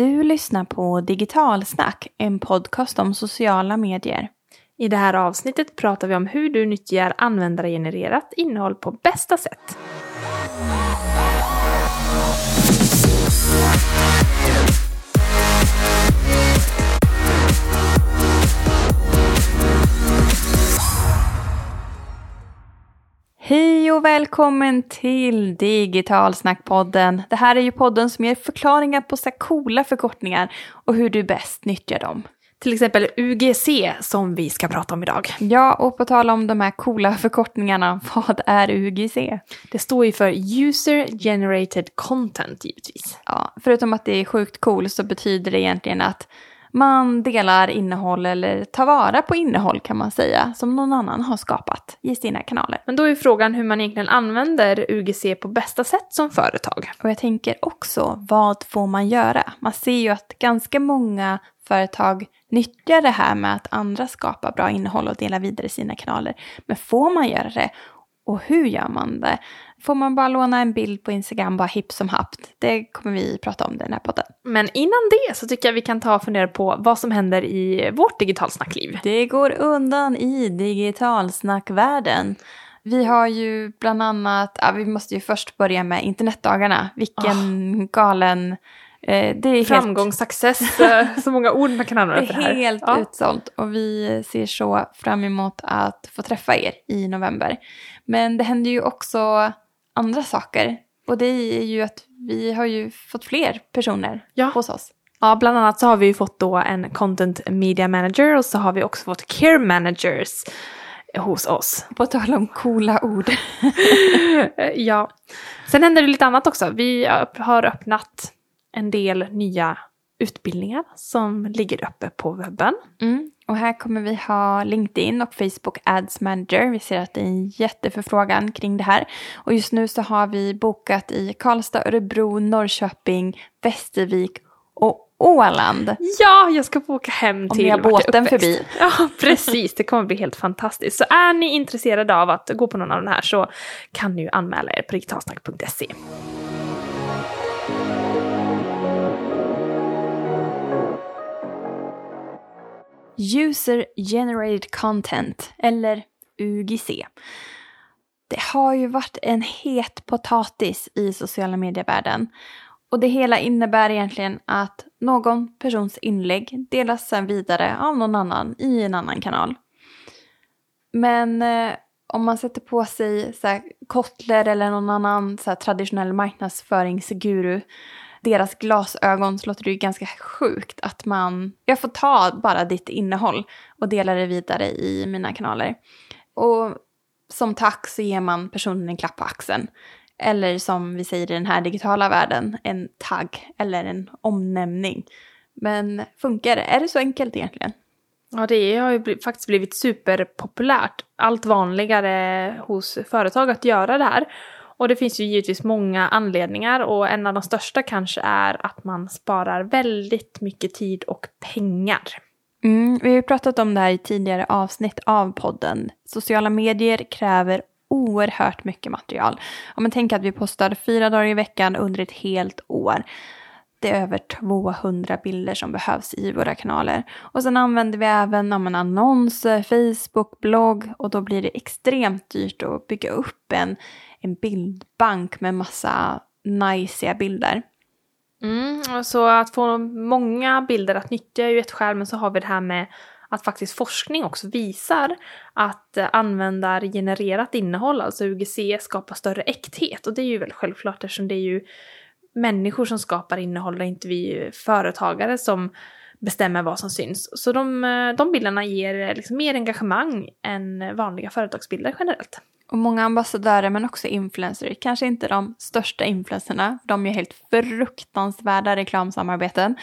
Du lyssnar på Digitalsnack, en podcast om sociala medier. I det här avsnittet pratar vi om hur du nyttjar användargenererat innehåll på bästa sätt. Hej och välkommen till Digitalsnackpodden. Det här är ju podden som ger förklaringar på så coola förkortningar och hur du bäst nyttjar dem. Till exempel UGC som vi ska prata om idag. Ja, och på tal om de här coola förkortningarna, vad är UGC? Det står ju för User Generated Content givetvis. Ja, förutom att det är sjukt cool så betyder det egentligen att man delar innehåll eller tar vara på innehåll kan man säga som någon annan har skapat i sina kanaler. Men då är frågan hur man egentligen använder UGC på bästa sätt som företag. Och jag tänker också, vad får man göra? Man ser ju att ganska många företag nyttjar det här med att andra skapar bra innehåll och delar vidare sina kanaler. Men får man göra det? Och hur gör man det? Får man bara låna en bild på Instagram bara hipp som happ? Det kommer vi prata om i den här podden. Men innan det så tycker jag vi kan ta och fundera på vad som händer i vårt digitalsnackliv. Det går undan i digitalsnackvärlden. Vi har ju bland annat, ja, vi måste ju först börja med internetdagarna. Vilken galen Eh, det är Framgång, helt... success, eh, så många ord man kan använda för det här. Det är helt ja. utsålt och vi ser så fram emot att få träffa er i november. Men det händer ju också andra saker och det är ju att vi har ju fått fler personer ja. hos oss. Ja, bland annat så har vi ju fått då en content media manager och så har vi också fått care managers hos oss. På tal om coola ord. ja. Sen händer det lite annat också. Vi har öppnat en del nya utbildningar som ligger uppe på webben. Mm. Och här kommer vi ha LinkedIn och Facebook Ads Manager. Vi ser att det är en jätteförfrågan kring det här. Och just nu så har vi bokat i Karlstad, Örebro, Norrköping, Västervik och Åland. Ja, jag ska få åka hem till Om ni har båten förbi. Ja, precis. Det kommer bli helt fantastiskt. Så är ni intresserade av att gå på någon av de här så kan ni ju anmäla er på digitalsnack.se. User Generated Content, eller UGC. Det har ju varit en het potatis i sociala medievärlden. Och det hela innebär egentligen att någon persons inlägg delas sen vidare av någon annan i en annan kanal. Men eh, om man sätter på sig så här, Kotler eller någon annan så här, traditionell marknadsföringsguru deras glasögon så låter det ju ganska sjukt att man, jag får ta bara ditt innehåll och dela det vidare i mina kanaler. Och som tack så ger man personen en klapp på axeln. Eller som vi säger i den här digitala världen, en tagg eller en omnämning. Men funkar det? Är det så enkelt egentligen? Ja, det har ju faktiskt blivit superpopulärt. Allt vanligare hos företag att göra det här. Och det finns ju givetvis många anledningar och en av de största kanske är att man sparar väldigt mycket tid och pengar. Mm, vi har ju pratat om det här i tidigare avsnitt av podden. Sociala medier kräver oerhört mycket material. Om man tänker att vi postar fyra dagar i veckan under ett helt år. Det är över 200 bilder som behövs i våra kanaler. Och sen använder vi även ja, annonser, Facebook, blogg och då blir det extremt dyrt att bygga upp en en bildbank med massa najsiga bilder. Mm, så att få många bilder att nyttja är ju ett skäl, men så har vi det här med att faktiskt forskning också visar att eh, användargenererat innehåll, alltså UGC, skapar större äkthet. Och det är ju väl självklart eftersom det är ju människor som skapar innehåll och inte vi företagare som bestämmer vad som syns. Så de, eh, de bilderna ger eh, liksom mer engagemang än vanliga företagsbilder generellt. Och många ambassadörer men också influencers, kanske inte de största influencerna, de är helt fruktansvärda reklamsamarbeten.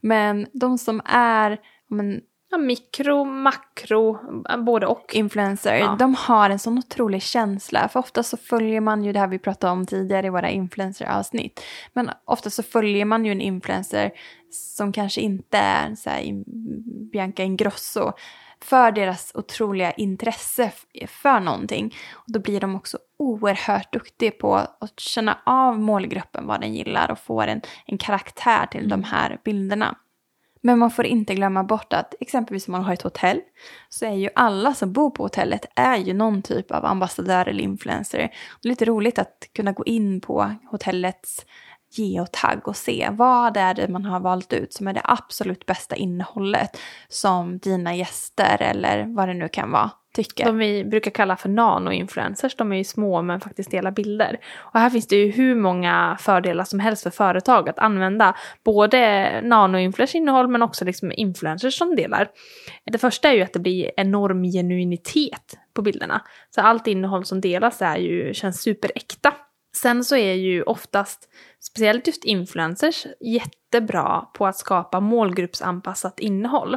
Men de som är men, ja, mikro, makro, både och. Influencer, ja. de har en sån otrolig känsla. För ofta så följer man ju det här vi pratade om tidigare i våra influencer-avsnitt. Men ofta så följer man ju en influencer som kanske inte är så här, Bianca Ingrosso för deras otroliga intresse för någonting. Och då blir de också oerhört duktiga på att känna av målgruppen, vad den gillar och får en, en karaktär till mm. de här bilderna. Men man får inte glömma bort att exempelvis om man har ett hotell så är ju alla som bor på hotellet är ju någon typ av ambassadör eller influencer. Det är lite roligt att kunna gå in på hotellets geotagg och se vad är det man har valt ut som är det absolut bästa innehållet som dina gäster eller vad det nu kan vara tycker. De vi brukar kalla för nano-influencers, de är ju små men faktiskt delar bilder. Och här finns det ju hur många fördelar som helst för företag att använda både nano-influencers innehåll men också liksom influencers som delar. Det första är ju att det blir enorm genuinitet på bilderna. Så allt innehåll som delas är ju, känns superäkta. Sen så är ju oftast, speciellt just influencers, jättebra på att skapa målgruppsanpassat innehåll.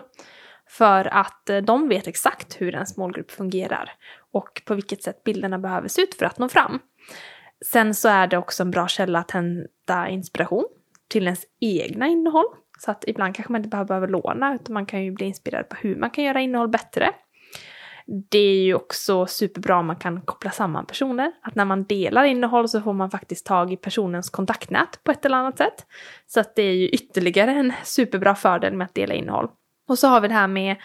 För att eh, de vet exakt hur ens målgrupp fungerar och på vilket sätt bilderna behöver se ut för att nå fram. Sen så är det också en bra källa att hämta inspiration till ens egna innehåll. Så att ibland kanske man inte behöver låna utan man kan ju bli inspirerad på hur man kan göra innehåll bättre. Det är ju också superbra om man kan koppla samman personer. Att när man delar innehåll så får man faktiskt tag i personens kontaktnät på ett eller annat sätt. Så att det är ju ytterligare en superbra fördel med att dela innehåll. Och så har vi det här med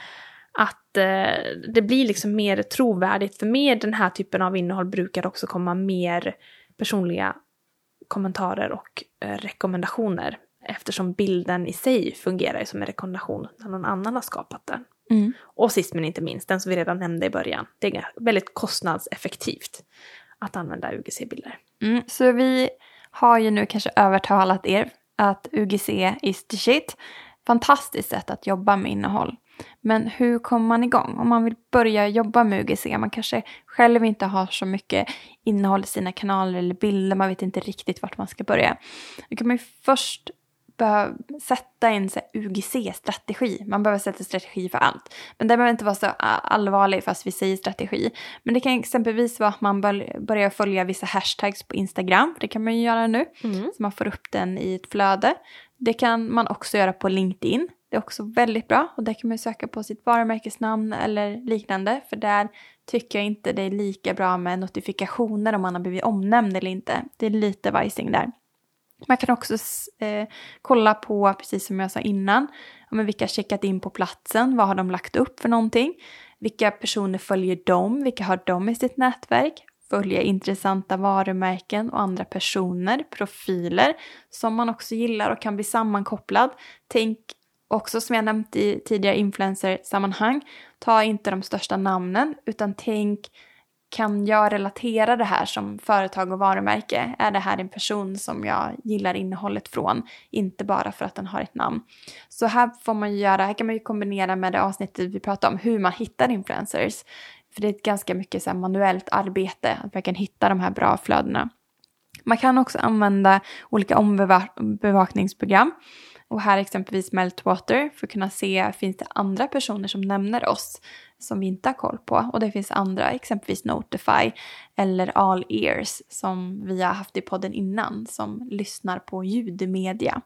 att eh, det blir liksom mer trovärdigt, för med den här typen av innehåll brukar det också komma mer personliga kommentarer och eh, rekommendationer. Eftersom bilden i sig fungerar som en rekommendation när någon annan har skapat den. Mm. Och sist men inte minst, den som vi redan nämnde i början, det är väldigt kostnadseffektivt att använda UGC-bilder. Mm, så vi har ju nu kanske övertalat er att UGC is the shit fantastiskt sätt att jobba med innehåll. Men hur kommer man igång? Om man vill börja jobba med UGC, man kanske själv inte har så mycket innehåll i sina kanaler eller bilder, man vet inte riktigt vart man ska börja. Då kan man ju först behöva sätta en UGC-strategi. Man behöver sätta strategi för allt. Men det behöver inte vara så allvarligt fast vi säger strategi. Men det kan exempelvis vara att man börjar följa vissa hashtags på Instagram. Det kan man ju göra nu. Mm. Så man får upp den i ett flöde. Det kan man också göra på LinkedIn. Det är också väldigt bra och där kan man söka på sitt varumärkesnamn eller liknande för där tycker jag inte det är lika bra med notifikationer om man har blivit omnämnd eller inte. Det är lite vajsing där. Man kan också eh, kolla på, precis som jag sa innan, men vilka har checkat in på platsen, vad har de lagt upp för någonting, vilka personer följer dem, vilka har de i sitt nätverk, följa intressanta varumärken och andra personer, profiler som man också gillar och kan bli sammankopplad. Tänk också som jag nämnt i tidigare influencer-sammanhang, ta inte de största namnen utan tänk kan jag relatera det här som företag och varumärke? Är det här en person som jag gillar innehållet från? Inte bara för att den har ett namn. Så här får man ju göra, här kan man ju kombinera med det avsnittet vi pratade om, hur man hittar influencers. För det är ett ganska mycket så manuellt arbete att verkligen hitta de här bra flödena. Man kan också använda olika ombevakningsprogram. Och här exempelvis Meltwater för att kunna se finns det andra personer som nämner oss som vi inte har koll på. Och det finns andra, exempelvis Notify eller All Ears som vi har haft i podden innan som lyssnar på ljudmedia.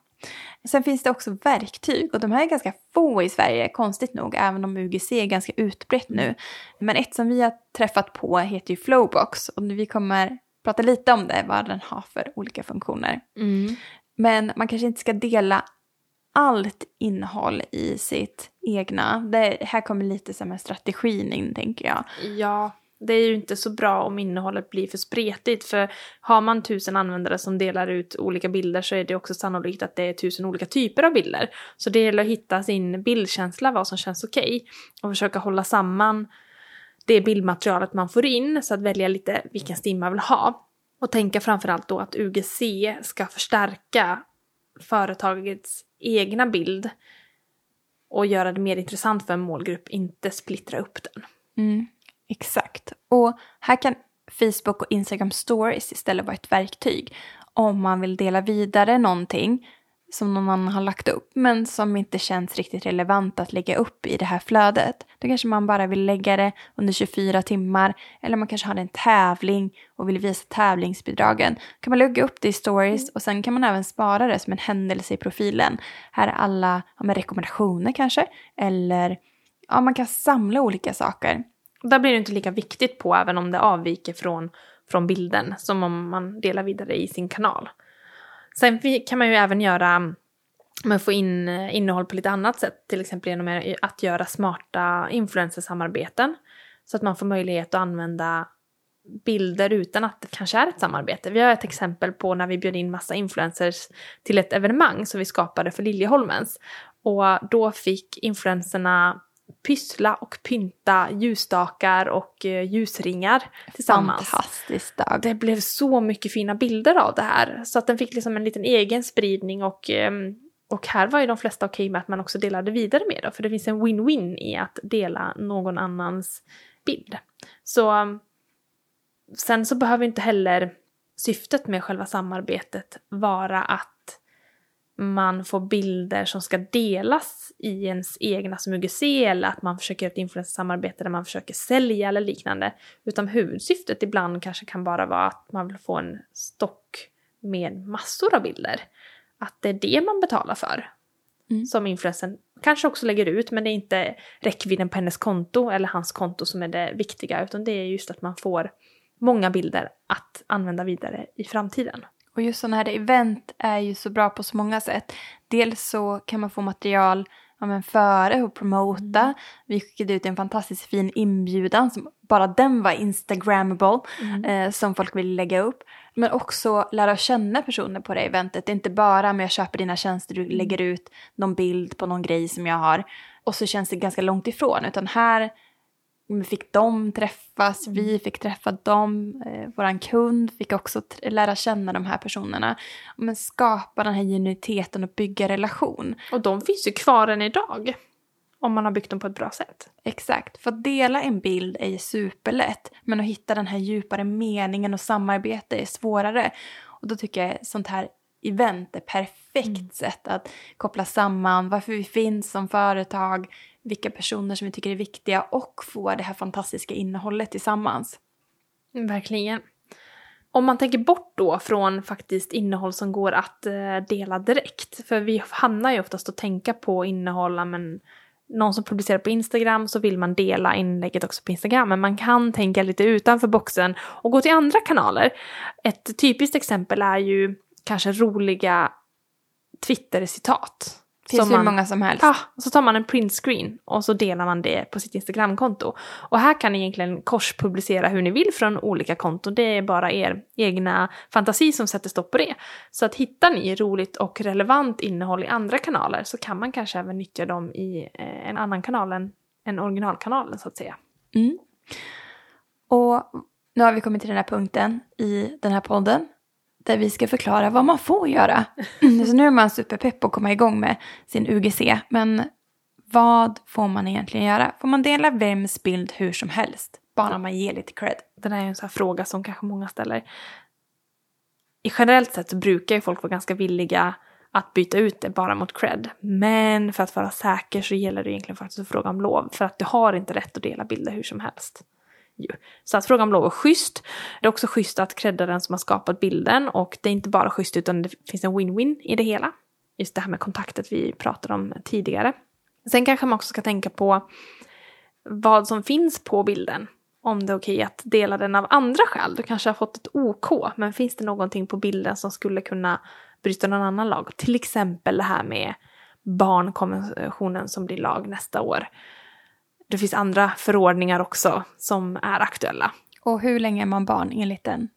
Sen finns det också verktyg och de här är ganska få i Sverige, konstigt nog, även om UGC är ganska utbrett nu. Men ett som vi har träffat på heter ju Flowbox och vi kommer prata lite om det, vad den har för olika funktioner. Mm. Men man kanske inte ska dela allt innehåll i sitt egna. Det här kommer lite som en strategin in tänker jag. Ja, det är ju inte så bra om innehållet blir för spretigt för har man tusen användare som delar ut olika bilder så är det också sannolikt att det är tusen olika typer av bilder. Så det gäller att hitta sin bildkänsla, vad som känns okej okay, och försöka hålla samman det bildmaterialet man får in så att välja lite vilken stil man vill ha. Och tänka framförallt då att UGC ska förstärka företagets egna bild och göra det mer intressant för en målgrupp, inte splittra upp den. Mm. Exakt. Och här kan Facebook och Instagram stories istället vara ett verktyg om man vill dela vidare någonting som någon annan har lagt upp men som inte känns riktigt relevant att lägga upp i det här flödet. Då kanske man bara vill lägga det under 24 timmar eller man kanske har en tävling och vill visa tävlingsbidragen. Då kan man lägga upp det i stories och sen kan man även spara det som en händelse i profilen. Här är alla ja, rekommendationer kanske eller ja, man kan samla olika saker. Där blir det inte lika viktigt på även om det avviker från, från bilden som om man delar vidare i sin kanal. Sen kan man ju även göra man får in eh, innehåll på lite annat sätt, till exempel genom att göra smarta influencersamarbeten. Så att man får möjlighet att använda bilder utan att det kanske är ett samarbete. Vi har ett exempel på när vi bjöd in massa influencers till ett evenemang som vi skapade för Liljeholmens. Och då fick influencerna pyssla och pynta ljusstakar och eh, ljusringar tillsammans. Fantastiskt dag. Det blev så mycket fina bilder av det här. Så att den fick liksom en liten egen spridning och, ehm, och här var ju de flesta okej med att man också delade vidare med det. För det finns en win-win i att dela någon annans bild. Så sen så behöver inte heller syftet med själva samarbetet vara att man får bilder som ska delas i ens egna UGC eller att man försöker ett influencersamarbete där man försöker sälja eller liknande. Utan huvudsyftet ibland kanske kan bara vara att man vill få en stock med massor av bilder. Att det är det man betalar för. Mm. Som influencern kanske också lägger ut men det är inte räckvidden på hennes konto eller hans konto som är det viktiga utan det är just att man får många bilder att använda vidare i framtiden. Och just sådana här event är ju så bra på så många sätt. Dels så kan man få material ja, men före och promota. Mm. Vi skickade ut en fantastiskt fin inbjudan som bara den var instagrammable mm. eh, som folk vill lägga upp. Men också lära känna personer på det eventet. Det är inte bara om jag köper dina tjänster, du mm. lägger ut någon bild på någon grej som jag har och så känns det ganska långt ifrån. Utan här fick de träffas, mm. vi fick träffa dem, eh, våran kund fick också lära känna de här personerna. Men skapa den här genuiniteten och bygga relation. Och de finns ju kvar än idag. Om man har byggt dem på ett bra sätt. Exakt, för att dela en bild är ju superlätt. Men att hitta den här djupare meningen och samarbete är svårare. Och då tycker jag sånt här event är perfekt mm. sätt att koppla samman varför vi finns som företag, vilka personer som vi tycker är viktiga och få det här fantastiska innehållet tillsammans. Verkligen. Om man tänker bort då från faktiskt innehåll som går att eh, dela direkt, för vi hamnar ju oftast att tänka på innehåll, men någon som publicerar på Instagram så vill man dela inlägget också på Instagram, men man kan tänka lite utanför boxen och gå till andra kanaler. Ett typiskt exempel är ju kanske roliga Twitter-citat finns hur många som helst. Ja, och så tar man en printscreen och så delar man det på sitt Instagramkonto. Och här kan ni egentligen korspublicera hur ni vill från olika konton. Det är bara er egna fantasi som sätter stopp på det. Så att hittar ni roligt och relevant innehåll i andra kanaler så kan man kanske även nyttja dem i eh, en annan kanal än, än originalkanalen så att säga. Mm. Och nu har vi kommit till den här punkten i den här podden där vi ska förklara vad man får göra. Så nu är man superpepp på att komma igång med sin UGC. Men vad får man egentligen göra? Får man dela vems bild hur som helst? Bara man ger lite cred. Den här är en sån här fråga som kanske många ställer. I generellt sett så brukar ju folk vara ganska villiga att byta ut det bara mot cred. Men för att vara säker så gäller det egentligen faktiskt att fråga om lov. För att du har inte rätt att dela bilder hur som helst ju. Så att fråga om lov är schysst. Det är också schysst att credda den som har skapat bilden och det är inte bara schysst utan det finns en win-win i det hela. Just det här med kontaktet vi pratade om tidigare. Sen kanske man också ska tänka på vad som finns på bilden. Om det är okej att dela den av andra skäl. Du kanske har fått ett OK, men finns det någonting på bilden som skulle kunna bryta någon annan lag? Till exempel det här med barnkonventionen som blir lag nästa år det finns andra förordningar också som är aktuella. Och hur länge är man barn enligt den?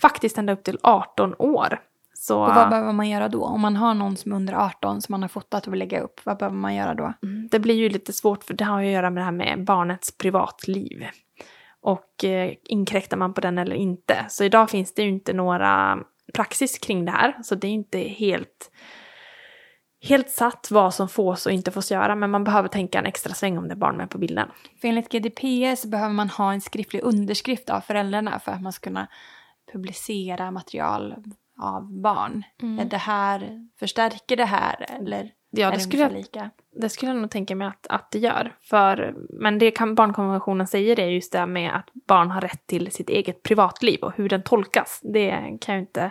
Faktiskt ända upp till 18 år. Så... Och vad behöver man göra då? Om man har någon som är under 18 som man har fotat och vill lägga upp, vad behöver man göra då? Mm, det blir ju lite svårt för det har ju att göra med det här med barnets privatliv. Och eh, inkräktar man på den eller inte? Så idag finns det ju inte några praxis kring det här, så det är inte helt helt satt vad som fås och inte fås göra men man behöver tänka en extra sväng om det är barn med på bilden. För enligt GDPR så behöver man ha en skriftlig underskrift av föräldrarna för att man ska kunna publicera material av barn. Mm. Är det här, förstärker det här eller? Ja, det skulle, jag, lika. det skulle jag nog tänka mig att, att det gör. För, men det kan, barnkonventionen säger är just det med att barn har rätt till sitt eget privatliv och hur den tolkas. Det kan jag inte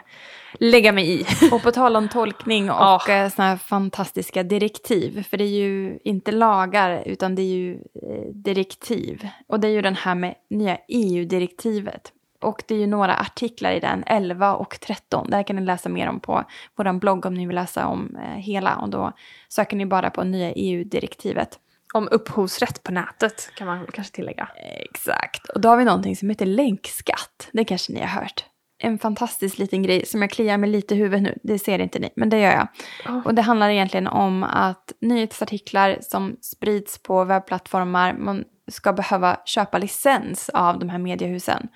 lägga mig i. Och på tal om tolkning och Ja. ja. såna här fantastiska direktiv, för det är ju inte lagar utan det är ju eh, direktiv. Och det är ju den här med nya EU-direktivet. Och det är ju några artiklar i den, 11 och 13. Där kan ni läsa mer om på vår blogg om ni vill läsa om eh, hela. Och då söker ni bara på nya EU-direktivet. Om upphovsrätt på nätet kan man kanske tillägga. Exakt. Och då har vi någonting som heter länkskatt. Det kanske ni har hört. En fantastisk liten grej som jag kliar mig lite i huvudet nu. Det ser inte ni, men det gör jag. Ja. Och det handlar egentligen om att nyhetsartiklar som sprids på webbplattformar, man ska behöva köpa licens av de här mediehusen.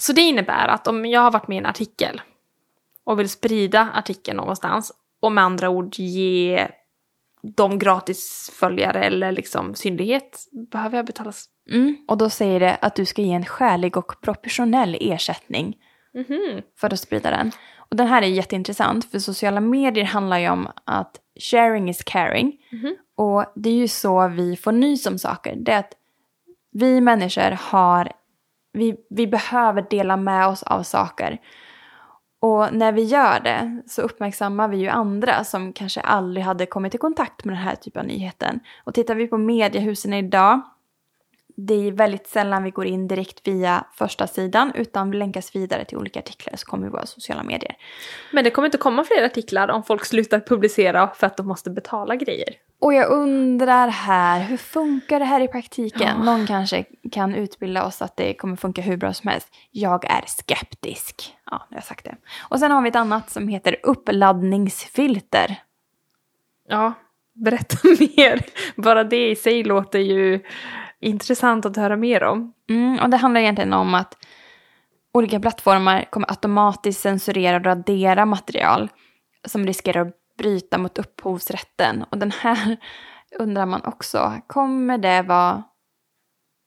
Så det innebär att om jag har varit med i en artikel och vill sprida artikeln någonstans och med andra ord ge dem gratis följare eller liksom synlighet, behöver jag betala? s- Mm. Och då säger det att du ska ge en skälig och proportionell ersättning Mhm. för att sprida den. Och den här är jätteintressant för sociala medier handlar ju om att sharing is caring. Mhm. Och det är ju så vi får nys om saker. Det är att vi människor har, vi, vi behöver dela med oss av saker. Och när vi gör det så uppmärksammar vi ju andra som kanske aldrig hade kommit i kontakt med den här typen av nyheten. Och tittar vi på mediehusen idag, det är väldigt sällan vi går in direkt via första sidan utan vi länkas vidare till olika artiklar så kommer i våra sociala medier. Men det kommer inte komma fler artiklar om folk slutar publicera för att de måste betala grejer. Och jag undrar här, hur funkar det här i praktiken? Ja. Någon kanske kan utbilda oss att det kommer funka hur bra som helst. Jag är skeptisk. Ja, nu har jag sagt det. Och sen har vi ett annat som heter uppladdningsfilter. Ja, berätta mer. Bara det i sig låter ju intressant att höra mer om. Mm, och det handlar egentligen om att olika plattformar kommer automatiskt censurera och radera material som riskerar att bryta mot upphovsrätten. Och den här undrar man också, kommer det vara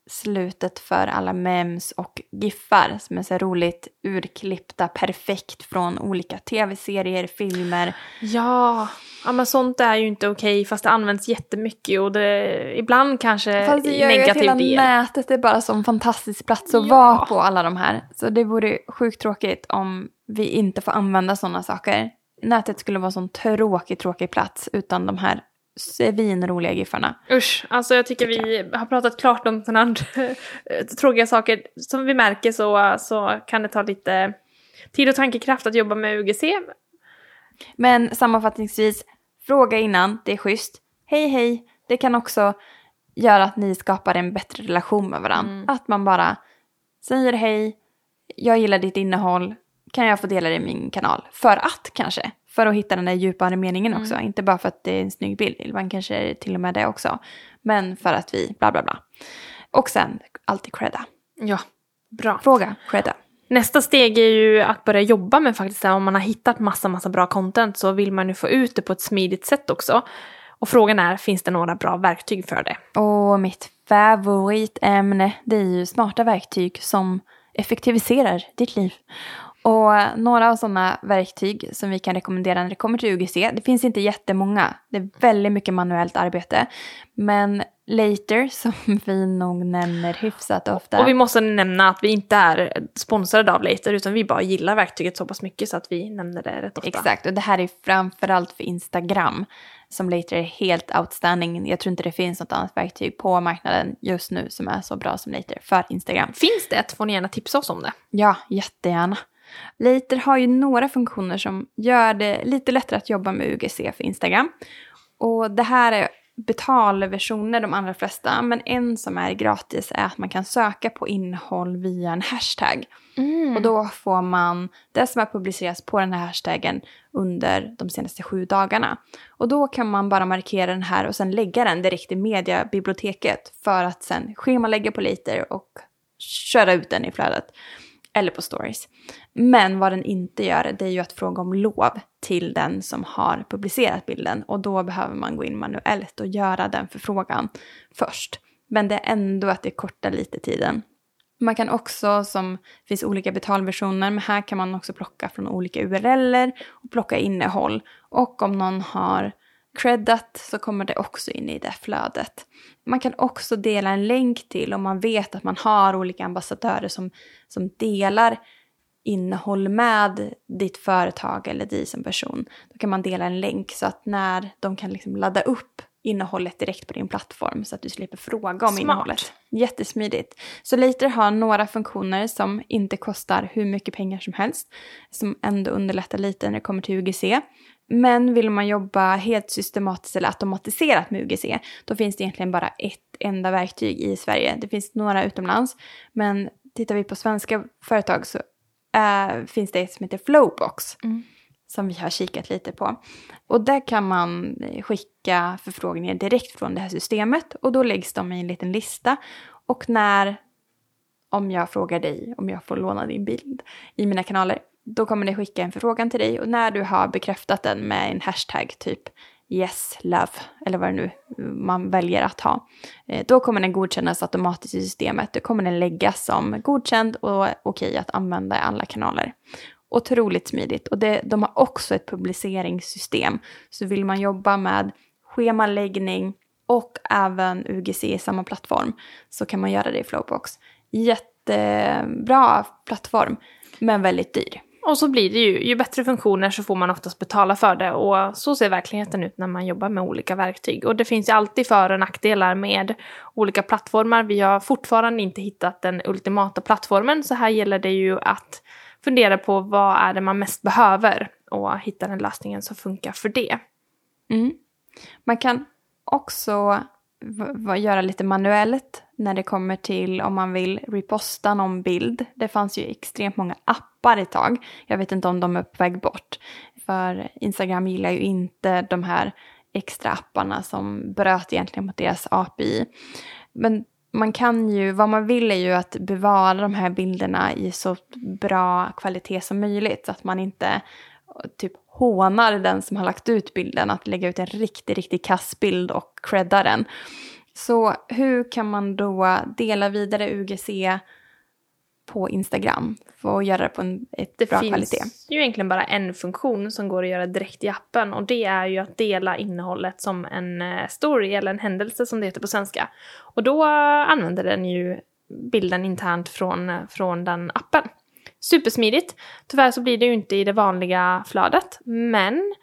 slutet för alla memes och giffar som är så roligt urklippta perfekt från olika tv-serier, filmer. Ja, ja men sånt är ju inte okej fast det används jättemycket och det ibland kanske Fast det gör ju att negativ hela del. nätet är bara som fantastisk plats att Ja. vara på alla de här. Så det vore sjukt tråkigt om vi inte får använda sådana saker. Nätet skulle vara en sån tråkig, tråkig plats utan de här svinroliga giffarna. Usch, alltså jag tycker vi har pratat klart om sådana andra tråkiga saker. Som vi märker så, så kan det ta lite tid och tankekraft att jobba med UGC. Men sammanfattningsvis, fråga innan, det är schysst. Hej hej, det kan också göra att ni skapar en bättre relation med varandra. Att man bara säger hej, jag gillar ditt innehåll, kan jag få dela det i min kanal? För att kanske, för att hitta den där djupare meningen också. Inte bara för att det är en snygg bild, man kanske är till och med det också. Men för att vi, bla bla bla. Och sen, alltid credda. Ja, bra. Fråga, credda. Nästa steg är ju att börja jobba med faktiskt, om man har hittat massa, massa bra content så vill man ju få ut det på ett smidigt sätt också. Och frågan är, finns det några bra verktyg för det? Och mitt favoritämne, det är ju smarta verktyg som effektiviserar ditt liv. Och några av sådana verktyg som vi kan rekommendera när det kommer till UGC, det finns inte jättemånga. Det är väldigt mycket manuellt arbete. Men Later, som vi nog nämner hyfsat ofta. Och vi måste nämna att vi inte är sponsrade av Later utan vi bara gillar verktyget så pass mycket så att vi nämner det rätt ofta. Exakt, och det här är framförallt för Instagram som Later är helt outstanding. Jag tror inte det finns något annat verktyg på marknaden just nu som är så bra som Later för Instagram. Finns det ett får ni gärna tipsa oss om det. Ja, jättegärna. Later har ju några funktioner som gör det lite lättare att jobba med UGC för Instagram. Och det här är betalversioner de allra flesta, men en som är gratis är att man kan söka på innehåll via en hashtag. Och då får man det som har publicerats på den här hashtaggen under de senaste sju dagarna. Och då kan man bara markera den här och sen lägga den direkt i mediabiblioteket för att sen schemalägga på Later och köra ut den i flödet. Eller på stories. Men vad den inte gör det är ju att fråga om lov till den som har publicerat bilden. Och då behöver man gå in manuellt och göra den förfrågan först. Men det är ändå att det kortar lite tiden. Man kan också, som finns olika betalversioner, men här kan man också plocka från olika URLer och plocka innehåll. Och om någon har creddat så kommer det också in i det flödet. Man kan också dela en länk till om man vet att man har olika ambassadörer som, som delar innehåll med ditt företag eller dig som person. Då kan man dela en länk så att när de kan liksom ladda upp innehållet direkt på din plattform så att du slipper fråga om Smart. innehållet. Jättesmidigt. Så Later har några funktioner som inte kostar hur mycket pengar som helst, som ändå underlättar lite när det kommer till UGC. Men vill man jobba helt systematiskt eller automatiserat med UGC, då finns det egentligen bara ett enda verktyg i Sverige. Det finns några utomlands, men tittar vi på svenska företag så äh, finns det ett som heter Flowbox. Mm. Som vi har kikat lite på. Och där kan man skicka förfrågningar direkt från det här systemet. Och då läggs de i en liten lista. Och när, om jag frågar dig om jag får låna din bild i mina kanaler, då kommer det skicka en förfrågan till dig. Och när du har bekräftat den med en hashtag typ yes, love, eller vad det nu eh, man väljer att ha. Eh, då kommer den godkännas automatiskt i systemet. Då kommer den läggas som godkänd och okej att använda i alla kanaler. Otroligt smidigt. Och det, de har också ett publiceringssystem. Så vill man jobba med schemaläggning och även UGC i samma plattform så kan man göra det i Flowbox. Jättebra plattform, men väldigt dyr. Och så blir det ju, ju bättre funktioner så får man oftast betala för det och så ser verkligheten ut när man jobbar med olika verktyg. Och det finns ju alltid för och nackdelar med olika plattformar. Vi har fortfarande inte hittat den ultimata plattformen så här gäller det ju att fundera på vad är det man mest behöver och hitta den lösningen som funkar för det. Mm. Man kan också göra lite manuellt när det kommer till om man vill reposta någon bild. Det fanns ju extremt många appar ett tag. Jag vet inte om de är på väg bort. För Instagram gillar ju inte de här extra apparna som bröt egentligen mot deras API. Men man kan ju, vad man vill är ju att bevara de här bilderna i så bra kvalitet som möjligt. Så att man inte typ hånar den som har lagt ut bilden att lägga ut en riktig, riktig kass bild och credda den. Så hur kan man då dela vidare UGC på Instagram för att göra det på en ett Det bra finns kvalitet? ju egentligen bara en funktion som går att göra direkt i appen och det är ju att dela innehållet som en eh, story eller en händelse som det heter på svenska. Och då eh, använder den ju bilden internt från, eh, från den appen. Supersmidigt. Tyvärr så blir det ju inte i det vanliga flödet, men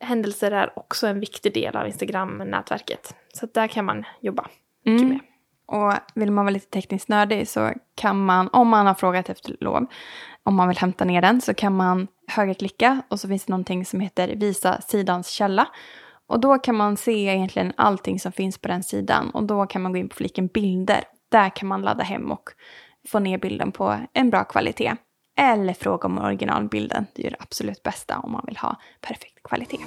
händelser är också en viktig del av Instagram-nätverket. Så där kan man jobba mycket Mm. med. Och vill man vara lite tekniskt nördig så kan man, om man har frågat efter lov, om man vill hämta ner den så kan man högerklicka och så finns det någonting som heter visa sidans källa. Och då kan man se egentligen allting som finns på den sidan och då kan man gå in på fliken bilder. Där kan man ladda hem och få ner bilden på en bra kvalitet. Eller fråga om originalbilden. Det är det absolut bästa om man vill ha perfekt kvalitet.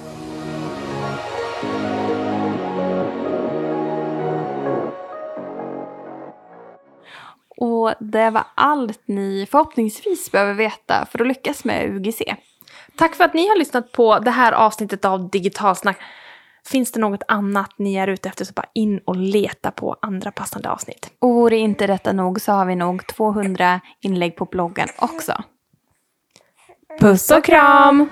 Och det var allt ni förhoppningsvis behöver veta för att lyckas med UGC. Tack för att ni har lyssnat på det här avsnittet av Digitalsnack. Finns det något annat ni är ute efter så bara in och leta på andra passande avsnitt. Och vore inte detta nog så har vi nog 200 inlägg på bloggen också. Puss och kram!